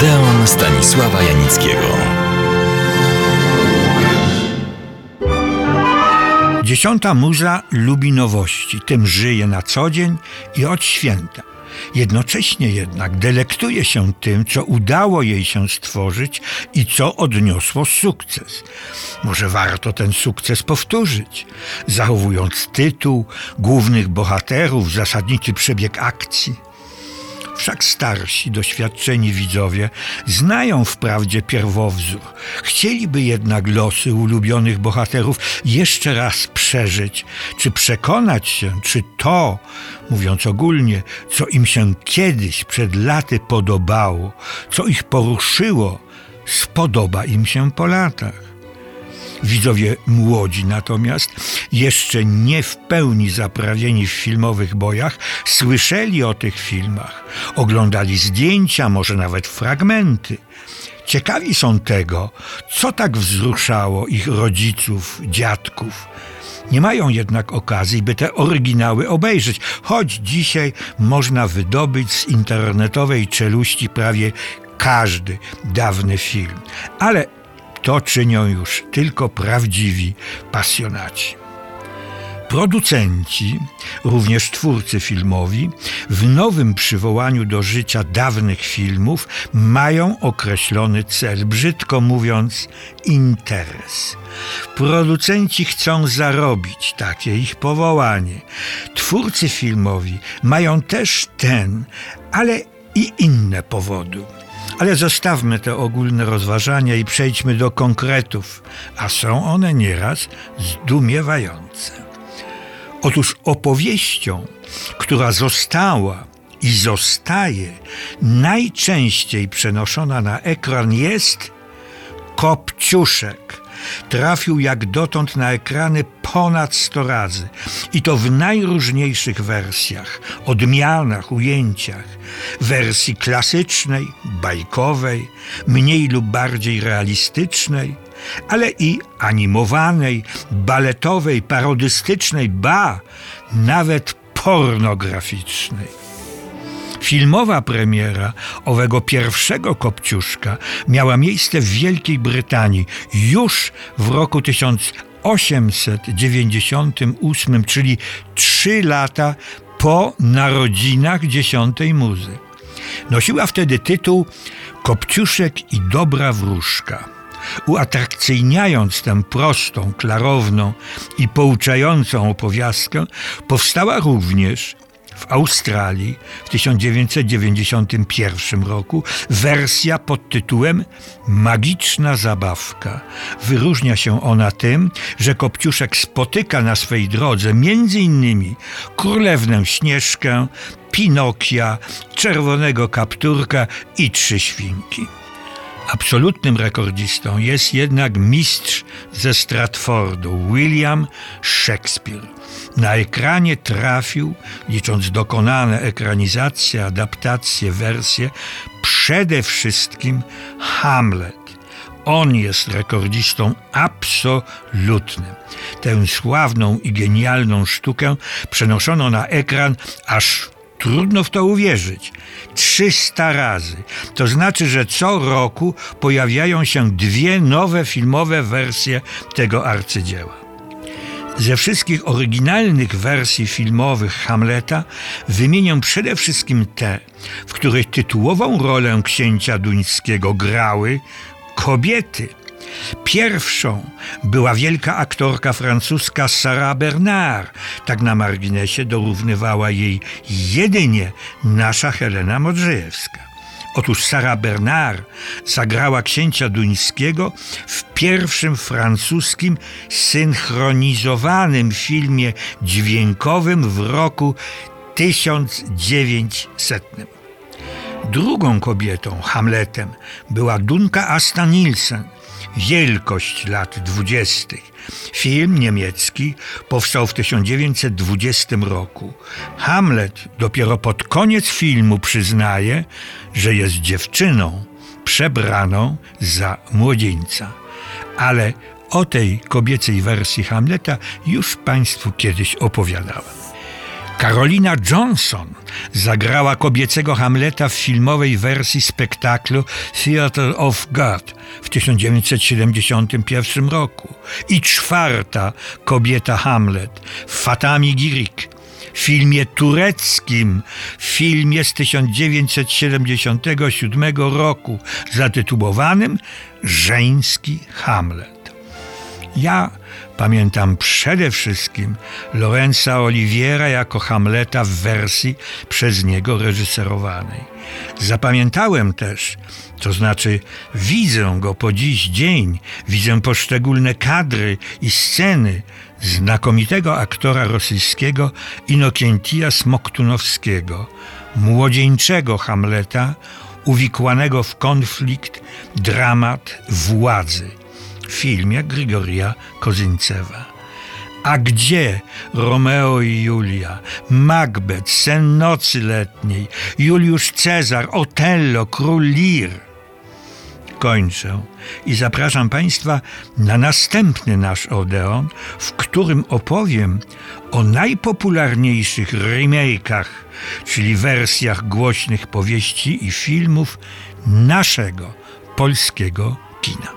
Odeon Stanisława Janickiego. Dziesiąta muza lubi nowości, tym żyje na co dzień i od święta. Jednocześnie jednak delektuje się tym, co udało jej się stworzyć i co odniosło sukces. Może warto ten sukces powtórzyć, zachowując tytuł, głównych bohaterów, zasadniczy przebieg akcji. Wszak starsi, doświadczeni widzowie znają wprawdzie pierwowzór. Chcieliby jednak losy ulubionych bohaterów jeszcze raz przeżyć, czy przekonać się, czy to, mówiąc ogólnie, co im się kiedyś przed laty podobało, co ich poruszyło, spodoba im się po latach. Widzowie młodzi natomiast, jeszcze nie w pełni zaprawieni w filmowych bojach, słyszeli o tych filmach, oglądali zdjęcia, może nawet fragmenty. Ciekawi są tego, co tak wzruszało ich rodziców, dziadków. Nie mają jednak okazji, by te oryginały obejrzeć, choć dzisiaj można wydobyć z internetowej czeluści prawie każdy dawny film. Ale to czynią już tylko prawdziwi pasjonaci. Producenci, również twórcy filmowi, w nowym przywołaniu do życia dawnych filmów mają określony cel, brzydko mówiąc, interes. Producenci chcą zarobić, takie ich powołanie. Twórcy filmowi mają też ten, ale i inne powody. Ale zostawmy te ogólne rozważania i przejdźmy do konkretów, a są one nieraz zdumiewające. Otóż opowieścią, która została i zostaje najczęściej przenoszona na ekran jest Kopciuszek trafił jak dotąd na ekrany ponad 100 razy i to w najróżniejszych wersjach, odmianach, ujęciach, wersji klasycznej, bajkowej, mniej lub bardziej realistycznej, ale i animowanej, baletowej, parodystycznej, ba, nawet pornograficznej. Filmowa premiera owego pierwszego Kopciuszka miała miejsce w Wielkiej Brytanii już w roku 1898, czyli trzy lata po narodzinach dziesiątej muzy. Nosiła wtedy tytuł Kopciuszek i dobra wróżka uatrakcyjniając tę prostą, klarowną i pouczającą opowiastkę, powstała również w Australii w 1991 roku wersja pod tytułem Magiczna zabawka. Wyróżnia się ona tym, że Kopciuszek spotyka na swej drodze innymi Królewnę Śnieżkę, Pinokia, Czerwonego Kapturka i Trzy Świnki. Absolutnym rekordzistą jest jednak mistrz ze Stratfordu, William Shakespeare. Na ekranie trafił, licząc dokonane ekranizacje, adaptacje, wersje, przede wszystkim Hamlet. On jest rekordzistą absolutnym. Tę sławną i genialną sztukę przenoszono na ekran aż Trudno w to uwierzyć. 300 razy. To znaczy, że co roku pojawiają się dwie nowe filmowe wersje tego arcydzieła. Ze wszystkich oryginalnych wersji filmowych Hamleta wymienię przede wszystkim te, w których tytułową rolę księcia duńskiego grały kobiety – Pierwszą była wielka aktorka francuska Sarah Bernard. Tak na marginesie dorównywała jej jedynie nasza Helena Modrzejewska. Otóż Sarah Bernard zagrała księcia duńskiego w pierwszym francuskim synchronizowanym filmie dźwiękowym w roku 1900. Drugą kobietą, Hamletem, była Dunka Asta Nielsen – Wielkość lat dwudziestych. Film niemiecki powstał w 1920 roku. Hamlet dopiero pod koniec filmu przyznaje, że jest dziewczyną przebraną za młodzieńca. Ale o tej kobiecej wersji Hamleta już Państwu kiedyś opowiadałem. Carolina Johnson zagrała kobiecego Hamleta w filmowej wersji spektaklu Theatre of God w 1971 roku. I czwarta kobieta Hamlet w Fatami Girik, filmie tureckim, filmie z 1977 roku zatytułowanym Żeński Hamlet. Ja pamiętam przede wszystkim Lorenza Oliviera jako Hamleta w wersji przez niego reżyserowanej. Zapamiętałem też, to znaczy widzę go po dziś dzień, widzę poszczególne kadry i sceny znakomitego aktora rosyjskiego Inokentia Smoktunowskiego, młodzieńczego Hamleta, uwikłanego w konflikt, dramat władzy filmie Grigoria Kozyncewa. A gdzie Romeo i Julia, Macbeth, Sen nocy letniej, Juliusz Cezar, Otello, Król Lir? Kończę i zapraszam Państwa na następny nasz Odeon, w którym opowiem o najpopularniejszych remake'ach, czyli wersjach głośnych powieści i filmów naszego polskiego kina.